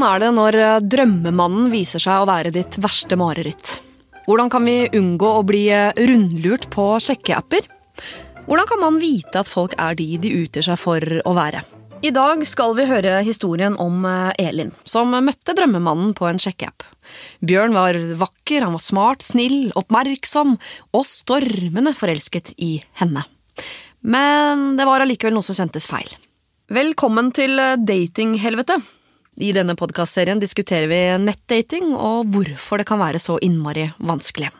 Hvordan er det når eh, drømmemannen viser seg å være ditt verste mareritt? Hvordan kan vi unngå å bli eh, rundlurt på sjekkeapper? Hvordan kan man vite at folk er de de utgir seg for å være? I dag skal vi høre historien om eh, Elin, som møtte drømmemannen på en sjekkeapp. Bjørn var vakker, han var smart, snill, oppmerksom og stormende forelsket i henne. Men det var allikevel noe som kjentes feil. Velkommen til datinghelvete. I denne podkastserien diskuterer vi nettdating og hvorfor det kan være så innmari vanskelig.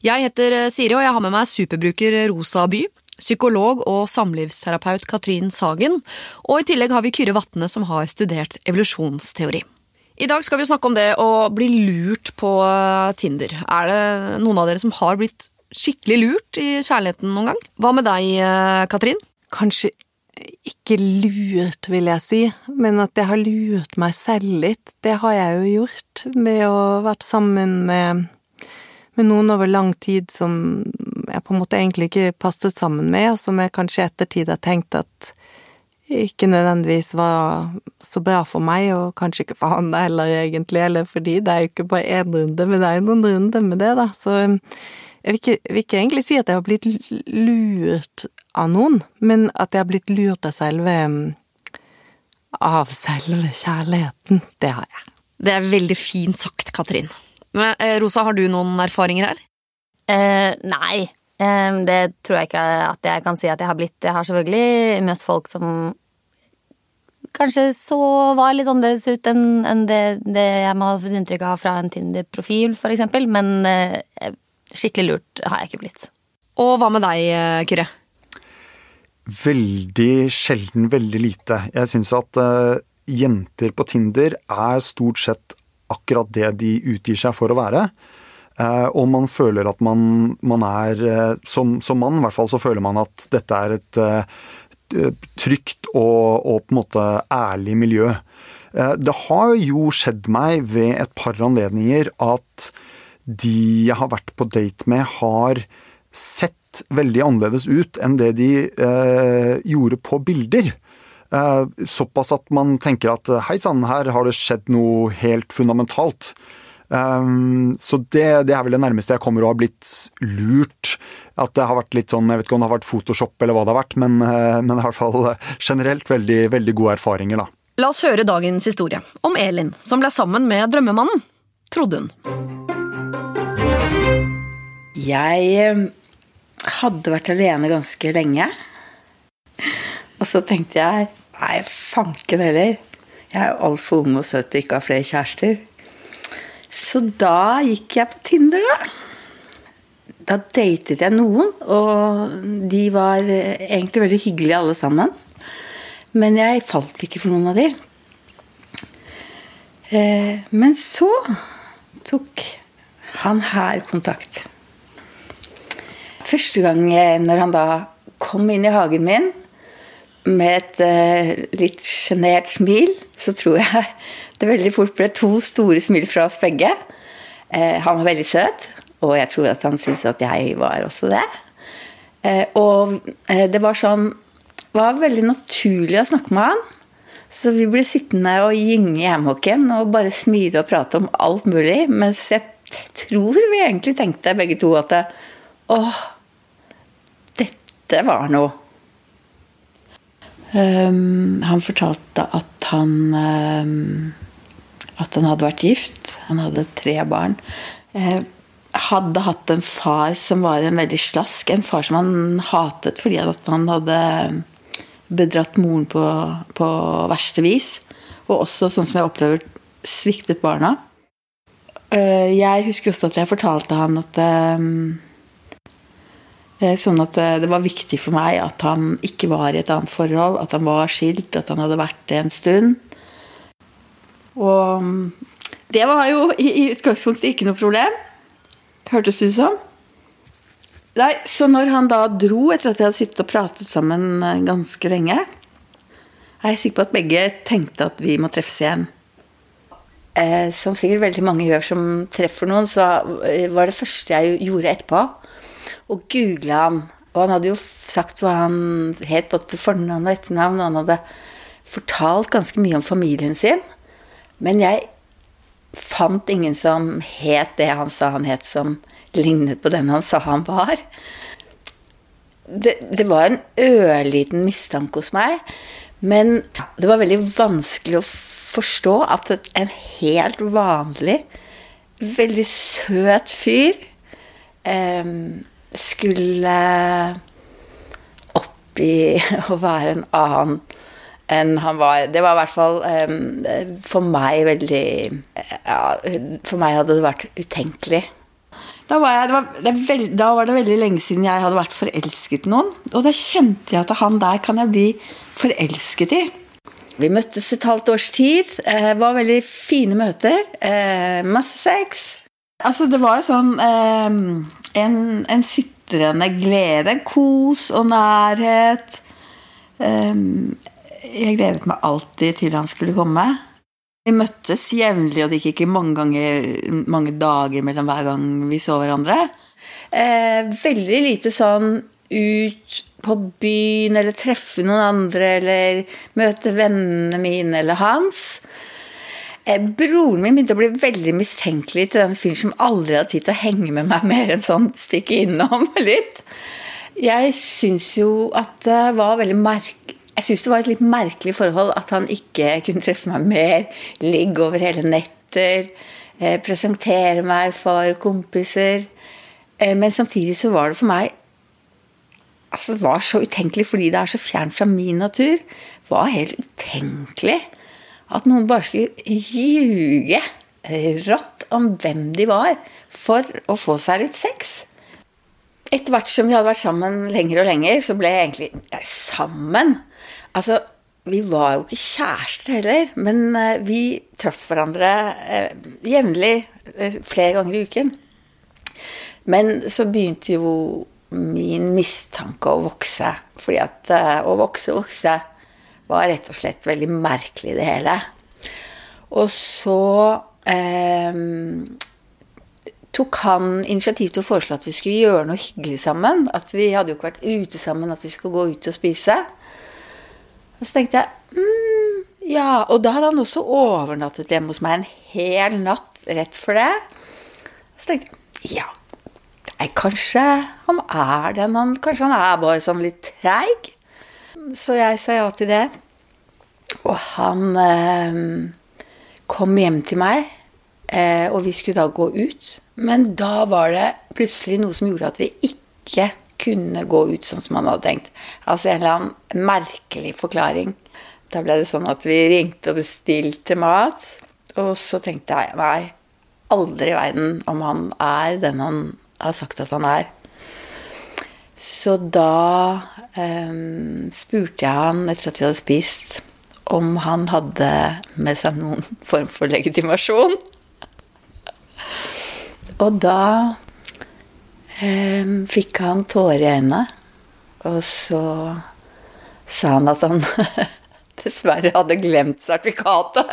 Jeg heter Siri, og jeg har med meg superbruker Rosa By, psykolog og samlivsterapeut Katrin Sagen, og i tillegg har vi Kyrre Vatne, som har studert evolusjonsteori. I dag skal vi snakke om det å bli lurt på Tinder. Er det noen av dere som har blitt skikkelig lurt i kjærligheten noen gang? Hva med deg, Katrin? Kanskje ikke lurt, vil jeg si, men at jeg har lurt meg selv litt. Det har jeg jo gjort med å ha vært sammen med, med noen over lang tid som jeg på en måte egentlig ikke passet sammen med, og som jeg kanskje i ettertid har tenkt at ikke nødvendigvis var så bra for meg, og kanskje ikke for han heller, egentlig, eller fordi det er jo ikke bare én runde, men det er jo noen runder med det, da, så jeg vil ikke, vil ikke egentlig si at jeg har blitt lurt av noen, men at jeg har blitt lurt av selve av selve kjærligheten. Det har jeg. Det er veldig fint sagt, Katrin. Men, Rosa, har du noen erfaringer her? Eh, nei, eh, det tror jeg ikke at jeg kan si at jeg har blitt. Jeg har selvfølgelig møtt folk som kanskje så var litt annerledes ut enn, en det, det, jeg må ha fått inntrykk av fra en Tinder-profil, for eksempel. Men eh, skikkelig lurt har jeg ikke blitt. Og hva med deg, Kyrre? Veldig sjelden veldig lite. Jeg syns at uh, jenter på Tinder er stort sett akkurat det de utgir seg for å være. Uh, og man føler at man, man er uh, som, som, mann, i hvert fall, så føler man at dette er et trygt og, og, på en måte ærlig miljø. det har jo skjedd meg ved et par anledninger at de jeg har vært på date med, har sett veldig annerledes ut enn det de eh, gjorde på bilder. Eh, såpass at man tenker at hei sann, her har det skjedd noe helt fundamentalt. Um, så det, det, er vel det nærmeste jeg kommer å ha blitt lurt. At det har vært litt sånn, jeg vet ikke om det har vært Photoshop eller hva det har vært, men, uh, men i hvert fall generelt veldig, veldig gode erfaringer, da. La oss høre dagens historie om Elin, som ble sammen med drømmemannen, trodde hun. Jeg hadde vært alene ganske lenge. Og så tenkte jeg nei, fanken heller. Jeg er altfor ung og søt og ikke har flere kjærester. Så da gikk jeg på Tinder, da. Da datet jeg noen, og de var egentlig veldig hyggelige alle sammen. Men jeg falt ikke for noen av de. Eh, men så tok han her kontakt. Første gang når han da kom inn i hagen min med et uh, litt sjenert smil, så tror jeg det veldig fort ble to store smil fra oss begge. Uh, han var veldig søt, og jeg tror at han syntes at jeg var også det. Uh, og det var sånn var veldig naturlig å snakke med han. Så vi ble sittende og gynge i hammocken og bare smile og prate om alt mulig. Mens jeg tror vi egentlig tenkte begge to at åh, dette var noe. Um, han fortalte at han um, At han hadde vært gift. Han hadde tre barn. Uh, hadde hatt en far som var en veldig slask. En far som han hatet fordi han hadde bedratt moren på, på verste vis. Og også, sånn som jeg opplever, sviktet barna. Uh, jeg husker også at jeg fortalte han at um, Eh, sånn at eh, det var viktig for meg at han ikke var i et annet forhold, at han var skilt, at han hadde vært det en stund. Og mm, det var jo i utgangspunktet ikke noe problem. Hørtes det ut som. Nei, så når han da dro, etter at jeg hadde sittet og pratet sammen eh, ganske lenge, er jeg sikker på at begge tenkte at vi må treffes igjen. som sikkert veldig mange gjør som treffer noen, så var det første jeg gjorde etterpå, og googla han. Og han hadde jo sagt hva han het både til fornavn og etternavn, og han hadde fortalt ganske mye om familien sin. Men jeg fant ingen som het det han sa han het, som lignet på den han sa han var. Det, det var en ørliten mistanke hos meg, men det var veldig vanskelig å forstå at en helt vanlig, veldig søt fyr eh, skulle oppi å være en annen enn han var. Det var i hvert fall for meg veldig ja, For meg hadde det vært utenkelig. Da var, jeg, det var, det veld, da var, det veldig lenge siden jeg hadde vært forelsket i noen. Og da kjente jeg at han der kan jeg bli forelsket i. Vi møttes et halvt års tid. Eh, var veldig fine møter. Eh, masse sex. Altså, det var sånn eh, en, en sitrende glede. En kos og nærhet. Eh, jeg gledet meg alltid til han skulle komme. Vi møttes jevnlig, og det gikk ikke mange, ganger, mange dager mellom hver gang vi så hverandre. Eh, veldig lite sånn ut på byen, eller treffe noen andre, eller møte vennene mine eller hans. Eh, broren min begynte å bli veldig mistenkelig til den fyren som aldri hadde tid til å henge med meg mer enn sånn stikke innom litt. Jeg syns jo at det var veldig merkelig jeg syns det var et litt merkelig forhold at han ikke kunne treffe meg mer, ligge over hele netter, eh, presentere meg for kompiser. Eh, men samtidig så var det for meg altså Det var så utenkelig fordi det er så fjernt fra min natur. Det var helt utenkelig at noen bare skulle ljuge rått om hvem de var, for å få seg litt sex. Etter hvert som vi hadde vært sammen lenger og lenger, så ble jeg egentlig sammen. Altså, vi var jo ikke kjærester heller, men eh, vi traff hverandre eh, jevnlig eh, flere ganger i uken. Men så begynte jo min mistanke å vokse. Fordi at å vokse og vokse var rett og slett veldig merkelig, det hele. Og så eh, tok han initiativ til å foreslå at vi skulle gjøre noe hyggelig sammen. At vi hadde jo ikke vært ute sammen, at vi skulle gå ut og spise. Og så tenkte jeg mm, ja. Og da hadde han også overnattet hjemme hos meg en hel natt rett for det. Så tenkte jeg ja, nei, kanskje han er den han Kanskje han er bare sånn litt treig. Så jeg sa ja til det. Og han eh, kom hjem til meg, eh, og vi skulle da gå ut. Men da var det plutselig noe som gjorde at vi ikke kunne gå ut sånn som han hadde tenkt. Altså en eller annen merkelig forklaring. Da ble det sånn at vi ringte og bestilte mat. Og så tenkte jeg nei, aldri i verden om han er den han har sagt at han er. Så da um, spurte jeg han etter at vi hadde spist, om han hadde med seg noen form for legitimasjon. Og da um, fikk han tårer i øynene. Og så sa han at han dessverre hadde glemt sertifikatet.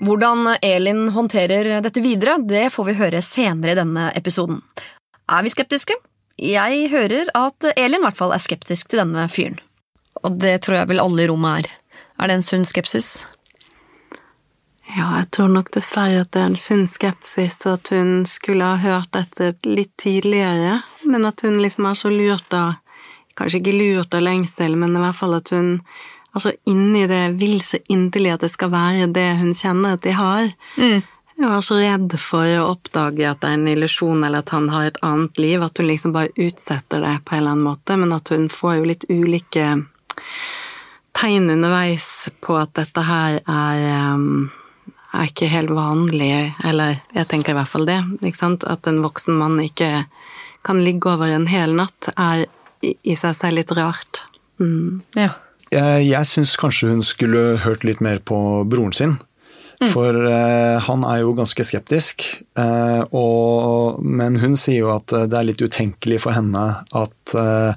Hvordan Elin håndterer dette videre, det får vi høre senere i denne episoden. Er vi skeptiske? Jeg hører at Elin i hvert fall er skeptisk til denne fyren. Og det tror jeg vel alle i rommet er. Er det en sunn skepsis? Ja, jeg tror nok dessverre at det er en sunn skepsis, og at hun skulle ha hørt dette litt tidligere, men at hun liksom er så lurt av Kanskje ikke lurt av lengsel, men i hvert fall at hun er så inni det vil så inderlig at det skal være det hun kjenner at de har. Mm. Jeg var så redd for å oppdage at det er en illusjon, eller at han har et annet liv, at hun liksom bare utsetter det på en eller annen måte, men at hun får jo litt ulike tegn underveis på at dette her er um, er ikke helt vanlig, eller jeg tenker i hvert fall det. ikke sant? At en voksen mann ikke kan ligge over en hel natt, er i seg selv litt rart. Mm. Ja. Jeg, jeg syns kanskje hun skulle hørt litt mer på broren sin. Mm. For uh, han er jo ganske skeptisk. Uh, og, men hun sier jo at det er litt utenkelig for henne at uh,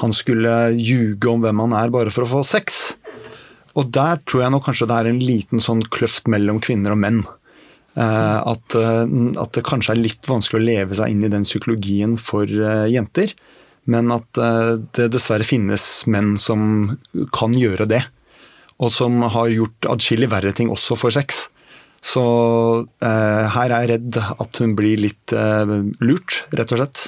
han skulle ljuge om hvem han er bare for å få sex. Og der tror jeg nok kanskje det er en liten sånn kløft mellom kvinner og menn. Uh, at, at, det kanskje er litt vanskelig å leve seg inn i den psykologien for jenter. Men at det dessverre finnes menn som kan gjøre det. Og som har gjort adskillig verre ting også for sex. Så eh, her er jeg redd at hun blir litt eh, lurt, rett og slett.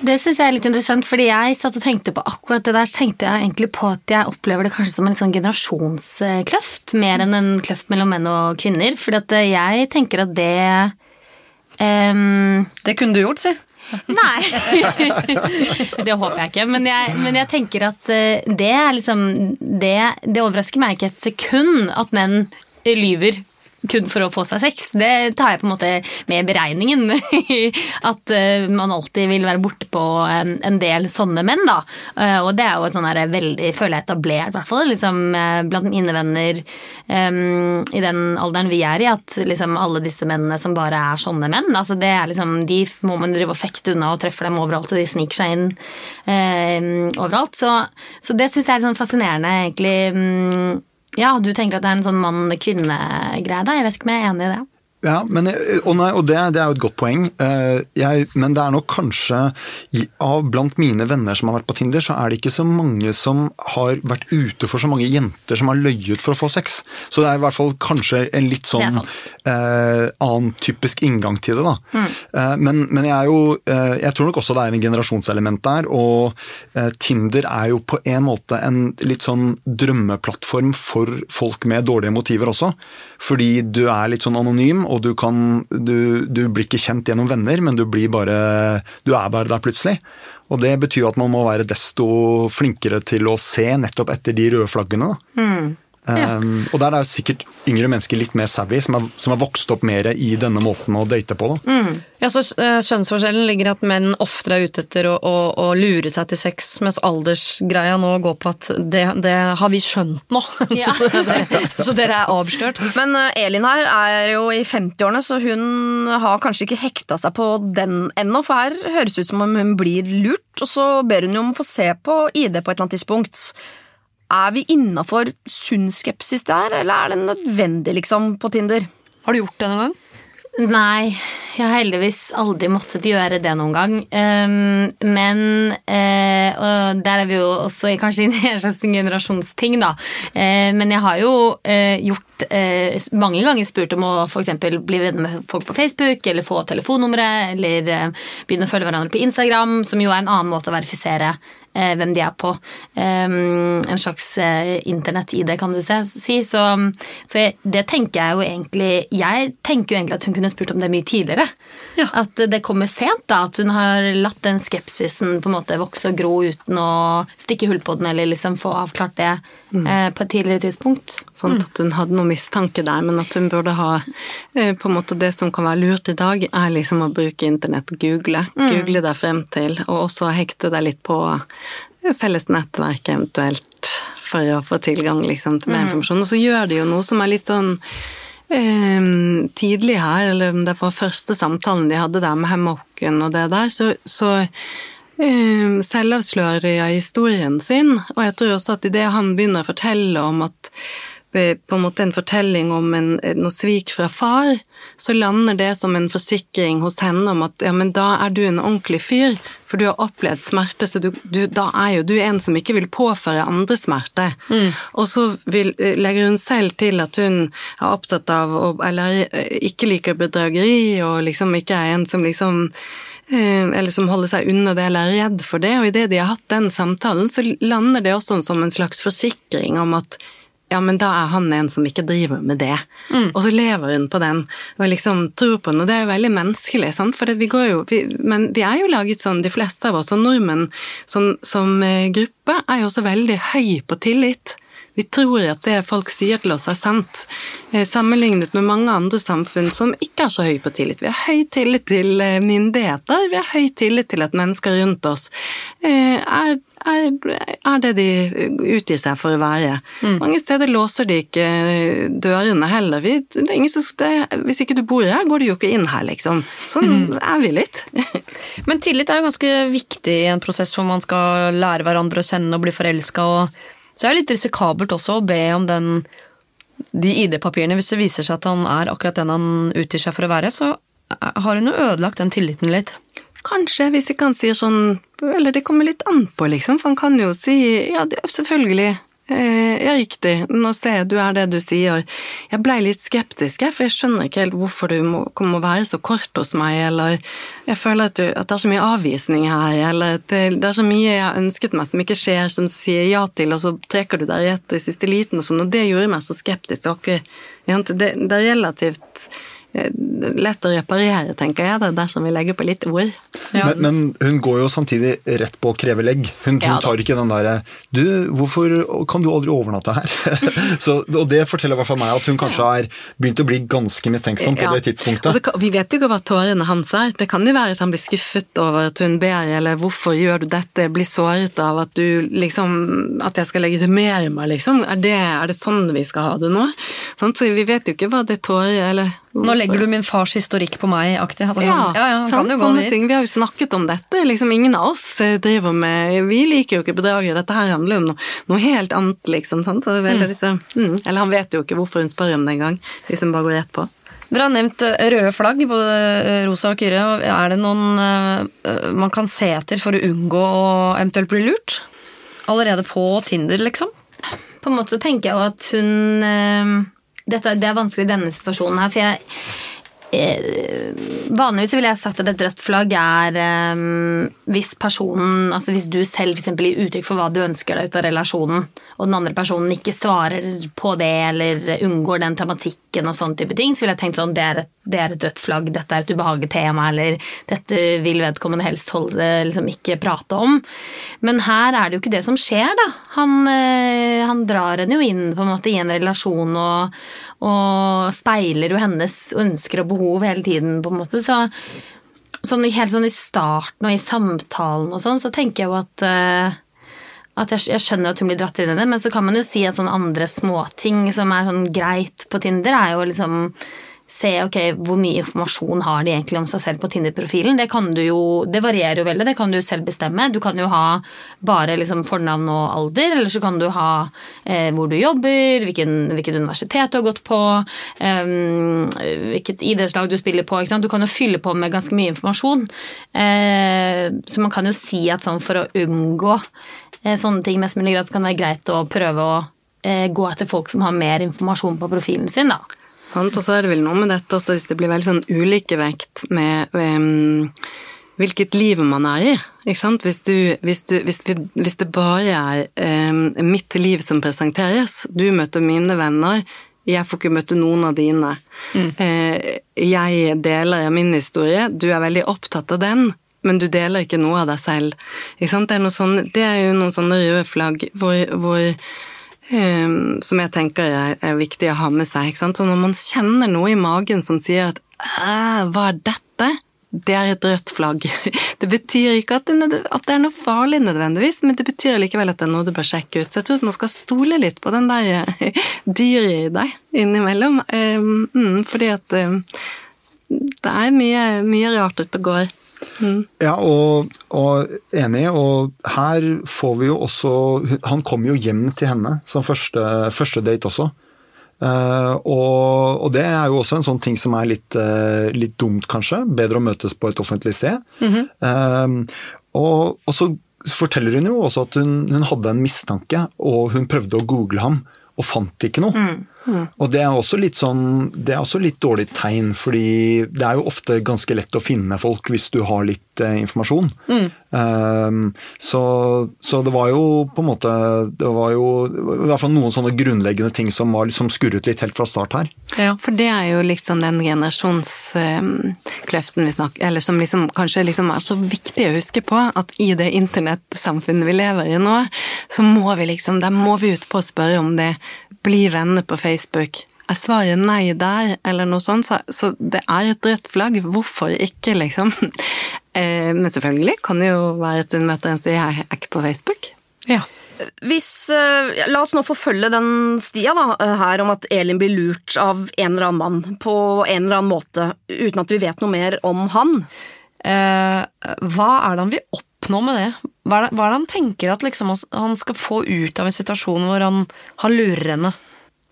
Det syns jeg er litt interessant, fordi jeg satt og tenkte på akkurat det der. Så tenkte jeg egentlig på at jeg opplever det kanskje som en sånn generasjonskløft, mer enn en kløft mellom menn og kvinner. Fordi at jeg tenker at det um, Det kunne du gjort, si. Nei. det håper jeg ikke. Men jeg, men jeg tenker at eh, det liksom det, det overrasker meg ikke et sekund at menn lyver kun for å få seg sex. Det tar jeg på en måte med i beregningen. At eh, man alltid vil være borte på en, en del sånne menn, da. Eh, og det er jo et sånn veldig, føler jeg, etablert, i hvert fall liksom, eh, blant mine venner um, i den alderen vi er i, at liksom alle disse mennene som bare er sånne menn, altså det er liksom, de må man drive og fekte unna og treffer dem overalt, og de sniker seg inn um, overalt. Så, så det syns jeg er sånn fascinerende, egentlig. mm, ja, du tenker at det er en sånn mann-kvinne-greie, da? Jeg vet ikke om jeg er enig i det. Ja, men, og, nei, og det, det er jo et godt poeng. Eh, Jeg, men det er nok kanskje av Blant mine venner som har vært på Tinder, så er det ikke så mange som har vært ute for så mange jenter som har løyet for å få sex. Så det er i hvert fall kanskje en litt sånn eh, annen typisk inngang til det, da. Eh, men, men jeg er jo eh, Jeg tror nok også det er en generasjonselement der, og eh, Tinder er jo på en måte en litt sånn drømmeplattform for folk med dårlige motiver også. Fordi du er litt sånn anonym, og du kan Du, du blir ikke kjent gjennom venner, men du blir bare Du er bare der plutselig. Og det betyr at man må være desto flinkere til å se nettopp etter de røde flaggene. Da. Um, og der er jo sikkert yngre mennesker litt mer savvy, som har, som har vokst opp mer i denne måten å date på. Da. Ja, så skjønnsforskjellen Kjønnsforskjellen ligger i at menn oftere er ute etter å, å, å lure seg til sex, mens aldersgreia nå går på at det, det har vi skjønt nå. Ja. så, det, så dere er avslørt. Men eh, Elin her er jo i 50-årene, så hun har kanskje ikke hekta seg på den ennå. For her høres det ut som om hun blir lurt, og så ber hun jo om å få se på ID på et eller annet tidspunkt. Er vi innafor sunn skepsis der, eller er det nødvendig, liksom, på Tinder? Har du gjort det noen gang? Nei, jeg har heldigvis aldri måttet gjøre det noen gang. Ehm, men eh, Og der er vi jo også kanskje inne i en slags generasjonsting, da. Eh, men jeg har jo eh, gjort eh, mange ganger spurt om å f.eks. bli venner med folk på Facebook, eller få telefonnumre, eller begynne å følge hverandre på Instagram, som jo er en annen måte å verifisere hvem de er på. Ehm, en slags eh, internett-ID, kan du se, si. Så, så jeg, det tenker jeg jo egentlig Jeg tenker jo egentlig at hun kunne spurt om det mye tidligere. At det kommer sent, da. At hun har latt den skepsisen på en måte vokse og gro uten å stikke hull på den, eller liksom få avklart det eh, på et tidligere tidspunkt. Sånn at hun hadde noe mistanke der, men at hun burde ha eh, på en måte Det som kan være lurt i dag, er liksom å bruke internett, google. Google deg frem til, og også hekte deg litt på eh, felles nettverk eventuelt, for å få tilgang liksom, til mer informasjon. Og så gjør de jo noe som er litt sånn eh, tidlig her, eller det var første samtalen de hadde der med hemmokken og det der, så, så eh, selvavslører de historien sin, og jeg tror også at idet han begynner å fortelle om at på en måte en fortelling om en, noe svik fra far, så lander det som en forsikring hos henne om at ja, men da er du en ordentlig fyr, for du har opplevd smerte, så du, du, da er jo du en som ikke vil påføre andre smerte. Og så vil, eh, legger hun selv til at hun er opptatt av, å, eller eh, ikke liker bedrageri, og liksom ikke er en som liksom Eh, eller som holder seg unna det eller er redd for det. Og idet de har hatt den samtalen, så lander det også som en slags forsikring om at ja, men da er han en som ikke driver med det. Og så lever hun på den og liksom tror på den, og det er jo veldig menneskelig, sant? for vi går jo vi, Men vi er jo laget sånn, de fleste av oss, og nordmenn som, som eh, gruppe er jo også veldig høy på tillit. Vi tror at det folk sier til oss er sant, eh, sammenlignet med mange andre samfunn som ikke er så høy på tillit. Vi har høy tillit til eh, myndigheter, vi har høy tillit til at mennesker rundt oss er, er, er det de utgir seg for å være. Mange steder låser de ikke dørene heller. Vi, er som, det, hvis ikke du bor her, går du jo ikke inn her, liksom. Sånn er vi litt. Men tillit er jo ganske viktig i en prosess hvor man skal lære hverandre å kjenne og bli forelska. Så er det litt risikabelt også å be om den, de ID-papirene hvis det viser seg at han er akkurat den han utgir seg for å være. Så har hun jo ødelagt den tilliten litt. Kanskje, hvis ikke han sier sånn Eller det kommer litt an på, liksom. For han kan jo si ja, det, selvfølgelig. Eh, ja, riktig. Nå ser jeg du er det du sier. Jeg blei litt skeptisk, for jeg skjønner ikke helt hvorfor du må, må være så kort hos meg, eller jeg føler at, du, at det er så mye avvisning her, eller det, det, er så mye jeg har ønsket meg som ikke skjer, som du sier ja til, og så trekker du deg rett i siste liten og sånn, og det gjorde meg så skeptisk. Det, det er relativt Eh, lett å reparere, tenker jeg, det dersom vi legger på litt ord. Ja. Men, men, hun går jo samtidig rett på å kreve legg. Hun, hun tar ikke den derre Du, hvorfor kan du aldri overnatte her? Så, og det forteller i hvert fall meg at hun kanskje har begynt å bli ganske mistenksom på ja. det tidspunktet. Det vi vet jo ikke hva tårene hans er. Det kan jo være at han blir skuffet over at hun ber, eller hvorfor gjør du dette, blir såret av at du liksom At jeg skal legitimere meg, liksom. Er det, er det sånn vi skal ha det nå? Sånn, så vi vet jo ikke hva det tårer eller nå legger du min fars historikk på meg, aktig. Ja, ja, ja sant, sånne ting. Vi har jo snakket om dette. Liksom, ingen av oss eh, driver med Vi liker jo ikke bedragere. Dette her handler om noe, noe helt annet, liksom. Sant? Så mm. Disse, mm. Eller han vet jo ikke hvorfor hun spør om det engang, hvis hun bare går rett på. Dere har nevnt eh, røde flagg, både eh, rosa og kyrre. Er det noen man kan se etter for å unngå å eventuelt bli lurt? Allerede på Tinder, liksom? På en måte tenker jeg jo at hun dette, det er vanskelig i denne situasjonen her, for jeg vanligvis ville jeg sagt at et rødt flagg er um, hvis personen Altså hvis du selv for gir uttrykk for hva du ønsker deg ut av relasjonen, og den andre personen ikke svarer på det eller unngår den tematikken og sånne type ting, så ville jeg tenkt sånn det er, et, det er et rødt flagg, dette er et ubehagelig tema, eller dette vil vedkommende helst holde, liksom ikke prate om. Men her er det jo ikke det som skjer, da. Han, uh, han drar henne jo inn på en måte i en relasjon og, og speiler jo hennes ønsker og behov hele tiden, på en måte. Så sånn, helt sånn i starten og i samtalen og sånn, så tenker jeg jo at uh, at jeg, jeg, skjønner at hun blir dratt inn i det, men så kan man jo si at sånne andre småting som er sånn greit på Tinder, er jo liksom se ok, hvor mye informasjon har de egentlig om seg selv på Tinder-profilen. Det kan du jo, det varierer jo veldig, det kan du selv bestemme. Du kan jo ha bare liksom fornavn og alder, eller så kan du ha eh, hvor du jobber, hvilken, hvilket universitet du har gått på, eh, hvilket idrettslag du spiller på. Du kan jo fylle på med ganske mye informasjon. Eh, så man kan jo si at sånn for å unngå eh, sånne ting mest mulig grad, så kan det være greit å prøve å eh, gå etter folk som har mer informasjon på profilen sin, da. Og så er det vel noe med dette også hvis det blir veldig sånn ulikevekt med um, hvilket liv man er i. Ikke sant? Hvis, du, hvis, du, hvis, hvis det bare er um, mitt liv som presenteres, du møter mine venner, jeg får ikke møte noen av dine. Mm. Uh, jeg deler min historie, du er veldig opptatt av den, men du deler ikke noe av deg selv. Ikke sant? Det, er sånn, det er jo noen sånne røde flagg hvor, hvor som jeg tenker er, viktig å ha med seg. Så når man kjenner noe i magen som sier at hva er dette? Det er et rødt flagg. Det betyr ikke at det, er noe farlig nødvendigvis, men det betyr likevel at det er noe du bør sjekke ut. Så jeg tror at man skal stole litt på den der dyret i deg innimellom. Um, fordi at um, det er mye, mye rart ute og går. Mm. Ja, og, og, enig. Og her får vi jo også Han kommer jo hjem til henne som første, første date også. Uh, og, og, det er jo også en sånn ting som er litt, uh, litt dumt, kanskje. Bedre å møtes på et offentlig sted. Mm -hmm. uh, og, og, så forteller hun jo også at hun, hun, hadde en mistanke, og hun prøvde å google ham, og fant ikke noe. Mm. Mm. Og det er også litt sånn Det er også litt dårlig tegn, fordi det er jo ofte ganske lett å finne folk hvis du har litt eh, informasjon. Mm. Um, så, så, det var jo på en måte Det var jo i hvert fall noen sånne grunnleggende ting som var liksom skurret litt helt fra start her. Ja, for det er jo liksom den generasjonskløften vi snakker Eller som liksom kanskje liksom er så viktig å huske på, at i det internettsamfunnet vi lever i nå, så må vi liksom Der må vi ut på å spørre om det bli venner på Facebook. Er svaret nei der, eller noe sånt, så, så det er et rødt flagg. Hvorfor ikke, liksom? Eh, men selvfølgelig kan det jo være at hun møter en sier 'jeg er ikke på Facebook'. Ja. Hvis, uh, la oss nå forfølge den stia da, eh, her om at Elin blir lurt av en eller annen mann på en eller annen måte, uten at vi vet noe mer om han. Eh, hva er det han vil oppnå med det? Hva er det, hva er det han tenker at liksom han skal få ut av en situasjon hvor han, han lurer henne?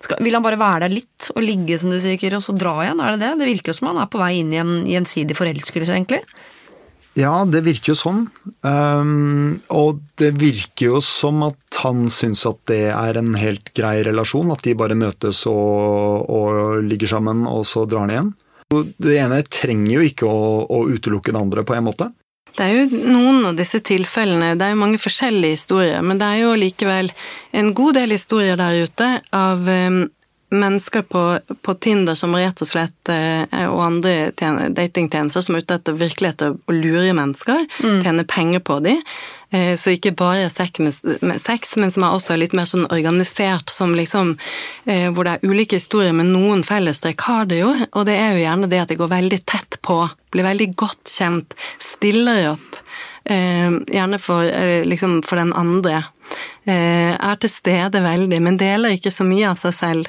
Skal, vil han bare være der litt og ligge, som du sier, og så dra igjen? Er det det? Det virker jo som han er på vei inn i en gjensidig forelskelse, egentlig. Ja, det virker jo sånn. Um, og det virker jo som at han syns at det er en helt grei relasjon. At de bare møtes og, og ligger sammen, og så drar han igjen. Det ene trenger jo ikke å, å utelukke det andre, på en måte. Det er jo noen av disse tilfellene, det er jo mange forskjellige historier, men det er jo likevel en god del historier der ute av mennesker på, på, Tinder som rett og slett uh, og andre datingtjenester som er ute etter virkelig etter å lure mennesker, mm. tjene penger på dem. Uh, så ikke bare sex, men som er også litt mer sånn organisert, som liksom uh, Hvor det er ulike historier, men noen fellestrekk har det jo. Og det er jo gjerne det at de går veldig tett på, blir veldig godt kjent, stiller opp. Gjerne for, liksom for den andre. Er til stede veldig, men deler ikke så mye av seg selv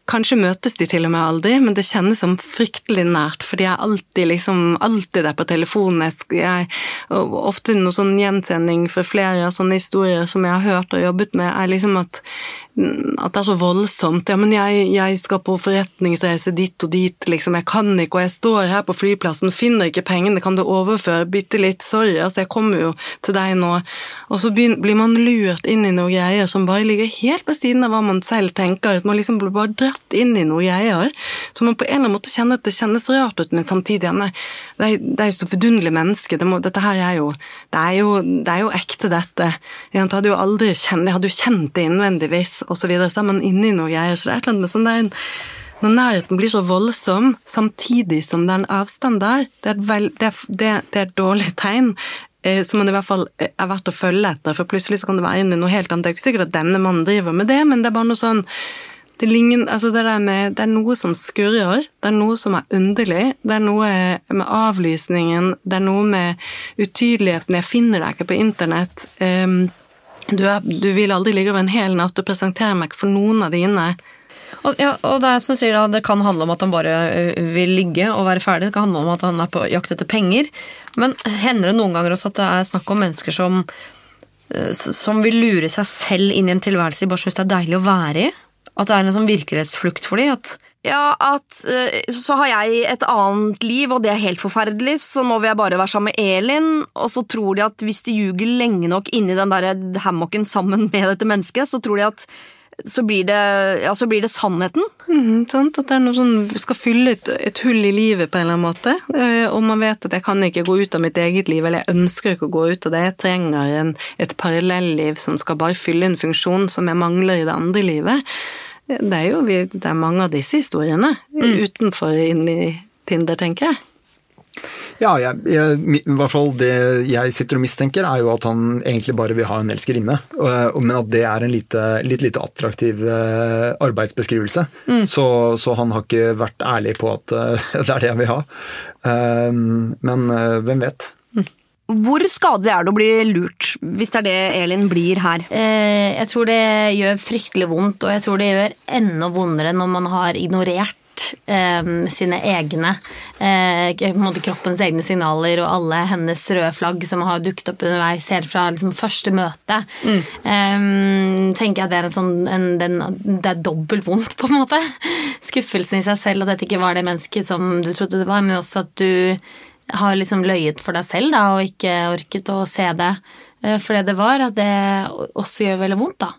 Kanskje møtes de til og med aldri, men det kjennes som fryktelig nært, for de er alltid liksom, alltid der på telefonen. Jeg, ofte noe sånn gjensending for flere av sånne historier som jeg har hørt og jobbet med, er liksom at at det er så voldsomt. Ja, men jeg, jeg, skal på forretningsreise dit og dit, liksom. Jeg kan ikke, og jeg står her på flyplassen, finner ikke pengene, kan du overføre bitte litt? Sorry, altså, jeg kommer jo til deg nå. Og så blir man lurt inn i noen greier som bare ligger helt på siden av hva man selv tenker. At man liksom blir bare dratt inn i noen gjør, Så man på en eller annen måte kjenner at det kjennes rart ut, men samtidig det, er, det er jo så vidunderlig menneske. Det må, dette her er jo det, er jo det er jo ekte, dette. Jeg hadde jo aldri kjent, jeg hadde jo kjent det innvendigvis og så videre, så er man inne i jeg gjør, Så det er et eller annet med sånn der, når nærheten blir så voldsom samtidig som det er en avstand der, det er et, vel, det er, det, det er et dårlig tegn. Eh, som man i hvert fall eh, er verdt å følge etter, for plutselig så kan du være inne i noe helt annet. Det er ikke sikkert at denne mannen driver med det, men det er bare noe sånn det, ligner, altså det, med, det, er noe som skurrer, det er noe som er underlig. Det er noe med avlysningen, det er noe med utydeligheten. Jeg finner deg ikke på internett. Um, du, er, du, vil aldri ligge over en hel natt og presentere meg ikke for noen av dine. Og, ja, og det er som sier da, det kan handle om at han bare vil ligge og være ferdig. Det kan handle om at han er på jakt etter penger. Men hender det noen ganger også at det er snakk om mennesker som, som vil lure seg selv inn i en tilværelse de bare syns det er deilig å være i? At det er en sånn virkelighetsflukt for dem? At ja, at så har jeg et annet liv, og det er helt forferdelig, så nå vil jeg bare være sammen med Elin. Og så tror de at hvis de ljuger lenge nok inni den der hammocken sammen med dette mennesket, så tror de at så blir det, ja, så blir det sannheten. Mm, sant, At det er noe sånn, skal fylle et, et, hull i livet på en eller annen måte. Og man vet at jeg kan ikke gå ut av mitt eget liv, eller jeg ønsker ikke å gå ut av det. Jeg trenger en, et parallelliv som skal bare fylle en funksjon som jeg mangler i det andre livet. Det er jo det er mange av disse historiene mm. utenfor inni Tinder, tenker jeg. Ja, jeg, jeg, i hvert fall det jeg sitter og mistenker, er jo at han egentlig bare vil ha en elskerinne. Men at det er en lite, litt lite attraktiv eh, arbeidsbeskrivelse. Mm. Så, så, han har ikke vært ærlig på at eh, det er det jeg vil ha. Eh, men hvem vet? Hvor skadelig er det å bli lurt, hvis det er det Elin blir her? Eh, jeg tror det gjør fryktelig vondt, og jeg tror det gjør enda vondere når man har ignorert sine egne eh, kroppens egne signaler og alle hennes røde flagg som har dukket opp underveis helt fra liksom, første møte. Mm. Eh, tenker jeg det er en sånn en, den, Det er dobbelt vondt, på en måte. Skuffelsen i seg selv at dette ikke var det mennesket som du trodde det var, men også at du har liksom løyet for deg selv da, og ikke orket å se det eh, for det det var, at det også gjør veldig vondt, da.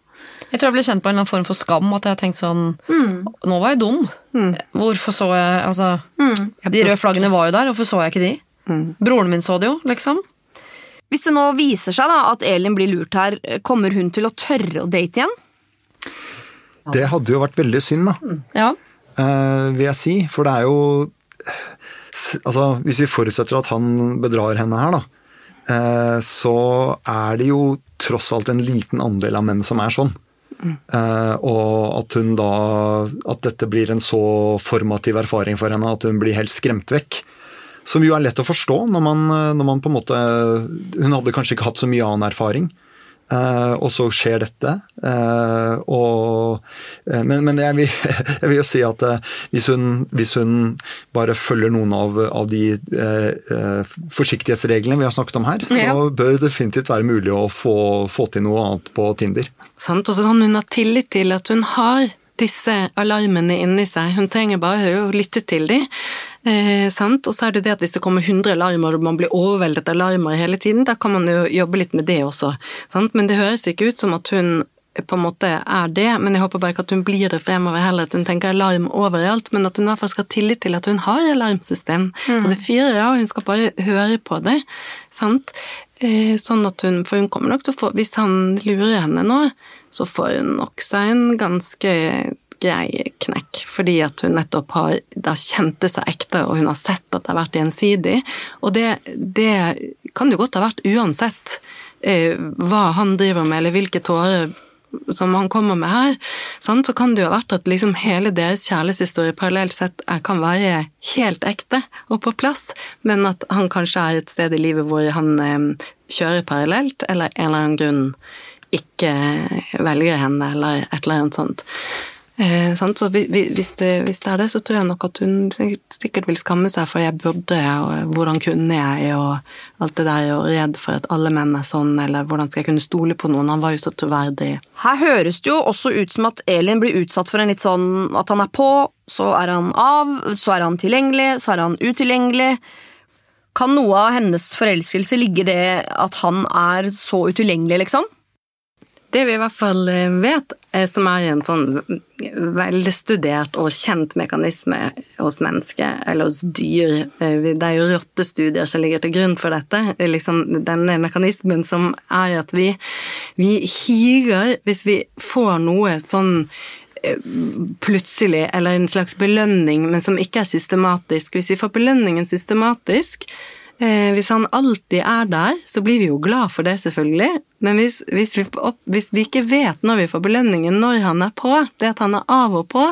Jeg tror jeg ble kjent på en eller annen form for skam. At jeg tenkte sånn mm. Nå var jeg dum. Mm. Hvorfor så jeg Altså, mm. de røde flaggene var jo der, hvorfor så jeg ikke de? Mm. Broren min så det jo, liksom. Hvis det nå viser seg da at Elin blir lurt her, kommer hun til å tørre å date igjen? Det hadde jo vært veldig synd, da. Mm. Ja. Uh, vil jeg si. For det er jo altså, Hvis vi forutsetter at han bedrar henne her, da, uh, så er det jo tross alt en liten andel av menn som er sånn. Mm. og at hun da At dette blir en så formativ erfaring for henne at hun blir helt skremt vekk. Som jo er lett å forstå når man, når man på en måte Hun hadde kanskje ikke hatt så mye annen erfaring. Uh, og så skjer dette. Uh, og, uh, men, men jeg, vil, jeg, vil, jo si at hvis hun, hvis, hun, bare følger noen av, av de forsiktighetsreglene vi har snakket om her, ja. så bør det definitivt være mulig å få, få til noe annet på Tinder. Sant, og så kan hun ha tillit til at hun har disse alarmene inni seg. Hun trenger bare å lytte til dem. Eh, og så er det det at hvis det kommer 100 alarmer og man blir overveldet av alarmer hele tiden, da kan man jo jobbe litt med det også. Sant? Men det høres ikke ut som at hun på en måte er det, men jeg håper bare ikke at hun blir det fremover heller, at hun tenker alarm overalt, men at hun i hvert fall skal ha tillit til at hun har alarmsystem. Mm. Og det fyrer av, hun skal bare høre på det. sant? Eh, sånn at hun, For hun kommer nok til å få Hvis han lurer henne nå, så får hun nok seg en ganske grei knekk, fordi at hun nettopp har da kjent det så ekte, og hun har sett at det har vært gjensidig. Og det, det kan jo godt ha vært uansett eh, hva han driver med, eller hvilke tårer som han kommer med her, sant? så kan det jo ha vært at liksom hele deres kjærlighetshistorie parallelt sett kan være helt ekte og på plass, men at han kanskje er et sted i livet hvor han eh, kjører parallelt, eller en eller annen grunn ikke velger henne, eller et eller annet sånt. Eh, så hvis det, hvis det, er det, så tror jeg nok at hun sikkert vil skamme seg for jeg burde, og hvordan kunne jeg, og alt det der, og redd for at alle menn er sånn, eller hvordan skal jeg kunne stole på noen? Han var jo så troverdig. Her høres det jo også ut som at Elin blir utsatt for en litt sånn at han er på, så er han av, så er han tilgjengelig, så er han utilgjengelig. Kan noe av hennes forelskelse ligge i det at han er så utilgjengelig, liksom? Det vi i hvert fall eh, vet, som er en sånn velstudert og kjent mekanisme hos mennesker, eller hos dyr eh, Det er jo rottestudier som ligger til grunn for dette. Liksom denne mekanismen som er at vi, vi higer hvis vi får noe sånn eh, plutselig, eller en slags belønning, men som ikke er systematisk. Hvis vi får belønningen systematisk, Eh, hvis han alltid er der, så blir vi jo glad for det, selvfølgelig. Men hvis, hvis, vi, hvis, vi, ikke vet når vi får belønningen, når han er på, det at han er av og på,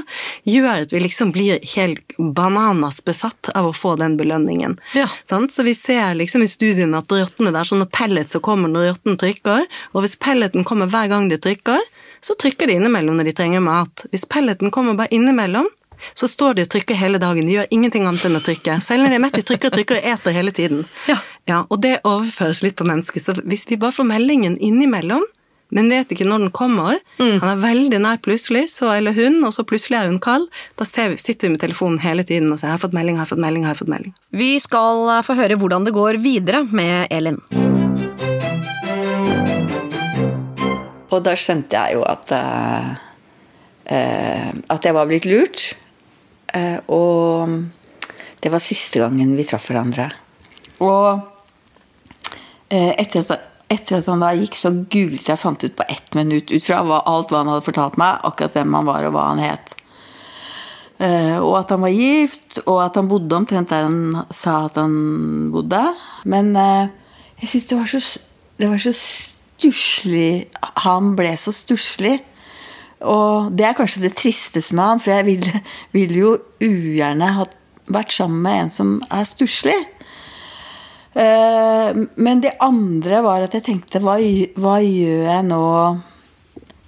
gjør at vi liksom blir helt bananas besatt av å få den belønningen. Ja. Så vi ser liksom i studiene at rottene der, er sånne pellets som kommer når rotten trykker, og hvis pelleten kommer hver gang de trykker, så trykker de innimellom når de trenger mat. Hvis pelleten kommer bare innimellom, så står de og trykker hele dagen. De gjør ingenting annet enn å trykke. Selv når de er mett, de trykker og trykker og eter hele tiden. Ja. ja. Og det overføres litt på mennesket. Så hvis vi bare får meldingen innimellom, men vet ikke når den kommer. Mm. Han er veldig nær plutselig, så, eller hun, og så plutselig er hun kald. Da vi, sitter vi med telefonen hele tiden og sier 'jeg har fått melding, jeg har fått melding', jeg har fått melding. Vi skal eh, få høre hvordan det går videre med Elin. Og da skjønte jeg jo at, uh, uh, at jeg var blitt lurt. Eh, og det var siste gangen vi traff hverandre. Og eh, etter at, etter at han da gikk, så googlet jeg fant ut på ett minutt ut fra alt hva han hadde fortalt meg, akkurat hvem han var og hva han het. Eh, og at han var gift, og at han bodde omtrent der han sa at han bodde. Men jeg syns det var så, det så stusslig Han ble så stusslig. Og det er kanskje det tristeste med han, for jeg vil, vil jo ugjerne ha vært sammen med en som er stusslig. Eh, men det andre var at jeg tenkte hva, hva, gjør jeg nå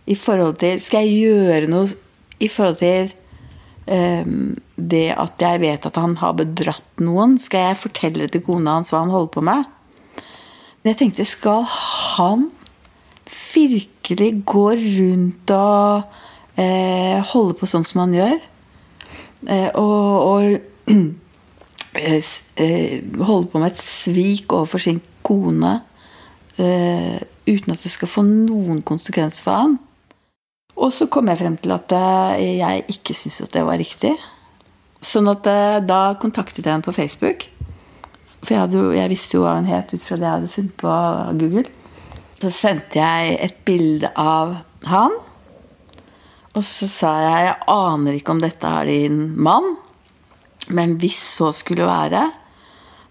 i forhold til Skal jeg gjøre noe i forhold til um, det at jeg vet at han har bedratt noen? Skal jeg fortelle til kona hans hva han holder på med? Men jeg tenkte, skal han virkelig går rundt og eh, holder på sånn som han gjør. Eh, og, og eh, eh, holder på med et svik overfor sin kone eh, uten at det skal få noen konsekvens for han. Og så kom jeg frem til at eh, jeg ikke syntes at det var riktig. Sånn at da kontaktet jeg henne på Facebook. For jeg, hadde, jeg visste jo hva hun het ut fra det jeg hadde funnet på Google. Så sendte jeg et bilde av han. Og så sa jeg jeg aner ikke om dette er din mann, men hvis så skulle være,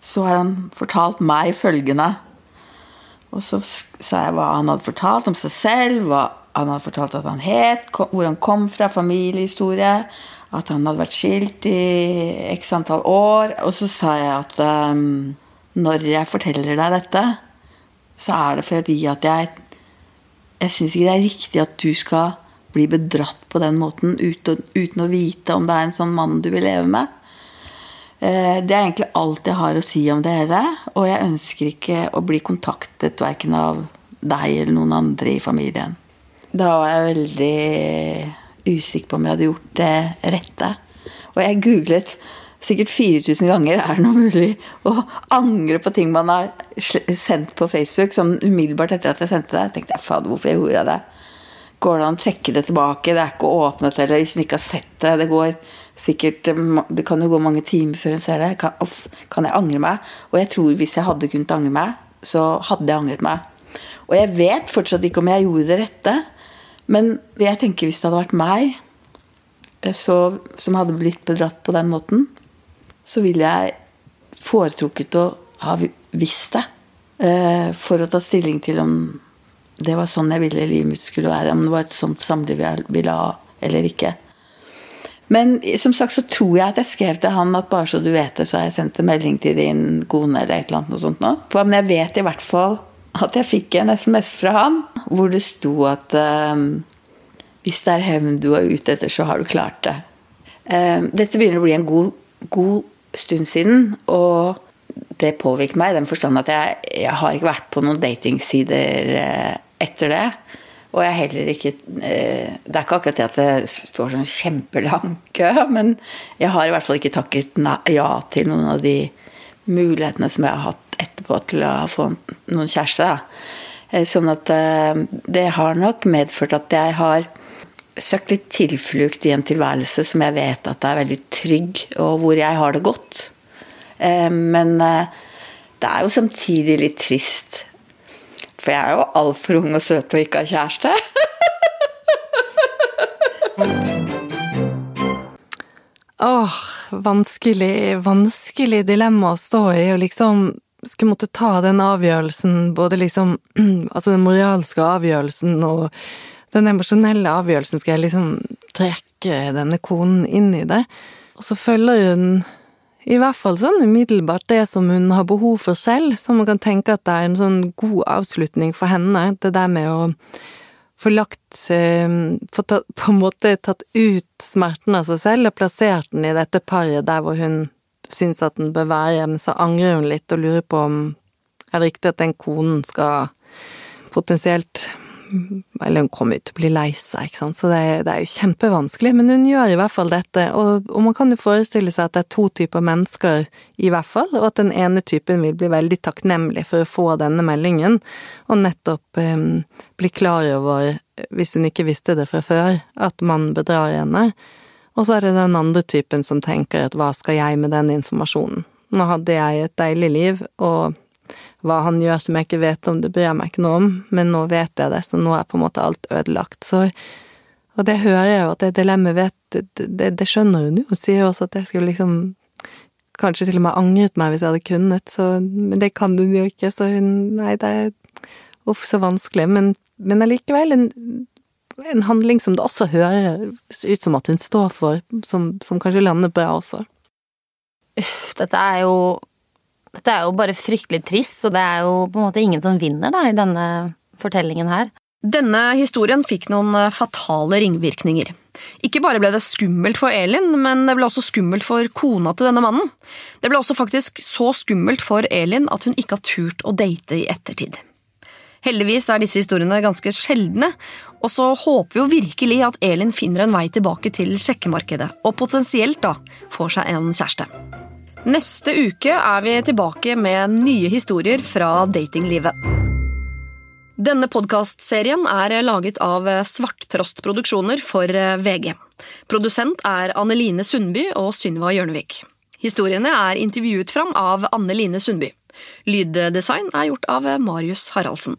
så har han fortalt meg følgende. Og så sa jeg hva han hadde fortalt om seg selv, hva han hadde fortalt at han het, hvor han kom fra, familiehistorie, at han hadde vært skilt i x antall år. Og så sa jeg at um, når jeg forteller deg dette, så er det fordi at jeg Jeg syns ikke det er riktig at du skal bli bedratt på den måten uten, uten, å vite om det er en sånn mann du vil leve med. Eh, det er egentlig alt jeg har å si om det hele. Og jeg ønsker ikke å bli kontaktet verken av deg eller noen andre i familien. Da var jeg veldig usikker på om jeg hadde gjort det rette. Og jeg googlet sikkert 4000 ganger er det noe mulig å angre på ting man har sendt på Facebook. Sånn umiddelbart etter at jeg sendte det. tenkte jeg, fader, hvorfor jeg gjorde det? Går det an å trekke det tilbake? Det er ikke åpnet eller hvis man ikke har sett det. Det går sikkert Det kan jo gå mange timer før en ser det. Kan, off, kan jeg angre meg? Og jeg tror hvis jeg hadde kunnet angre meg, så hadde jeg angret meg. Og jeg vet fortsatt ikke om jeg gjorde det rette, men jeg tenker hvis det hadde vært meg eh, så, som hadde blitt bedratt på den måten, så ville jeg foretrukket å ha visst det. Eh, for å ta stilling til om det var sånn jeg ville livet mitt skulle være. Om det var et sånt samliv jeg ville ha eller ikke. Men som sagt så tror jeg at jeg skrev til han at bare så du vet det, så har jeg sendt en melding til din kone eller et eller annet noe sånt nå. Men jeg vet i hvert fall at jeg fikk en SMS fra han hvor det sto at um, hvis det er hevn du er ute etter, så har du klart det. Um, dette begynner å bli en god, god stund siden. Og det påvirket meg i den forstand at jeg, jeg, har ikke vært på noen datingsider eh, etter det. Og jeg heller ikke eh, Det er ikke akkurat det at det står sånn kjempelang kø, men jeg har i hvert fall ikke takket ja til noen av de mulighetene som jeg har hatt etterpå til å få noen kjæreste. Eh, sånn at det har nok medført at jeg har søkt litt tilflukt i en tilværelse som jeg vet at er veldig trygg, og hvor jeg har det godt. Eh, men eh, det er jo samtidig litt trist. For jeg er jo altfor ung og søt og ikke har kjæreste. Åh, vanskelig, vanskelig dilemma å stå i, og liksom skulle måtte ta den avgjørelsen, både liksom Altså den moralske avgjørelsen og den emosjonelle avgjørelsen skal jeg liksom trekke denne konen inn i det. Og så følger hun i hvert fall sånn umiddelbart det som hun har behov for selv, så man kan tenke at det er en sånn god avslutning for henne, det der med å få lagt eh, Få ta, på en måte tatt ut smerten av seg selv og plassert den i dette paret der hvor hun syns at den bør være, men så angrer hun litt og lurer på om er det riktig at den konen skal potensielt eller hun kommer jo til å bli lei seg, ikke sant, så det det er, jo kjempevanskelig, men hun gjør i hvert fall dette, og, og, man kan jo forestille seg at det er to typer mennesker, i hvert fall, og at den ene typen vil bli veldig takknemlig for å få denne meldingen, og nettopp eh, bli klar over, hvis hun ikke visste det fra før, at man bedrar henne, og så er det den andre typen som tenker at hva skal jeg med den informasjonen? Nå hadde jeg et deilig liv, og hva han gjør som jeg ikke vet om, det bryr jeg meg ikke noe om, men nå vet jeg det, så nå er på en måte alt ødelagt. Så, og det hører jeg jo at det dilemmaet vet, det, det, skjønner hun jo, hun sier jo også at jeg skulle liksom kanskje til og med angret meg hvis jeg hadde kunnet, så, men det kan hun jo ikke, så hun, nei, det er uff, så vanskelig, men, men allikevel en, en handling som det også høres ut som at hun står for, som, som kanskje lander bra også. Uff, dette er jo dette er jo bare fryktelig trist, og det er jo på en måte ingen som vinner da, i denne fortellingen her. Denne historien fikk noen eh, fatale ringvirkninger. Ikke bare ble det skummelt for Elin, men det ble også skummelt for kona til denne mannen. Det ble også faktisk så skummelt for Elin at hun ikke har turt å date i ettertid. Heldigvis er disse historiene ganske sjeldne, og så håper vi jo virkelig at Elin finner en vei tilbake til sjekkemarkedet, og potensielt da får seg en kjæreste. Neste uke er vi tilbake med nye historier fra datinglivet. Denne podkastserien er laget av Svarttrost Produksjoner for VG. Produsent er Anneline Sundby og Synva Hjørnevik. Historiene er intervjuet fram av Anne Line Sundby. Lyddesign er gjort av Marius Haraldsen.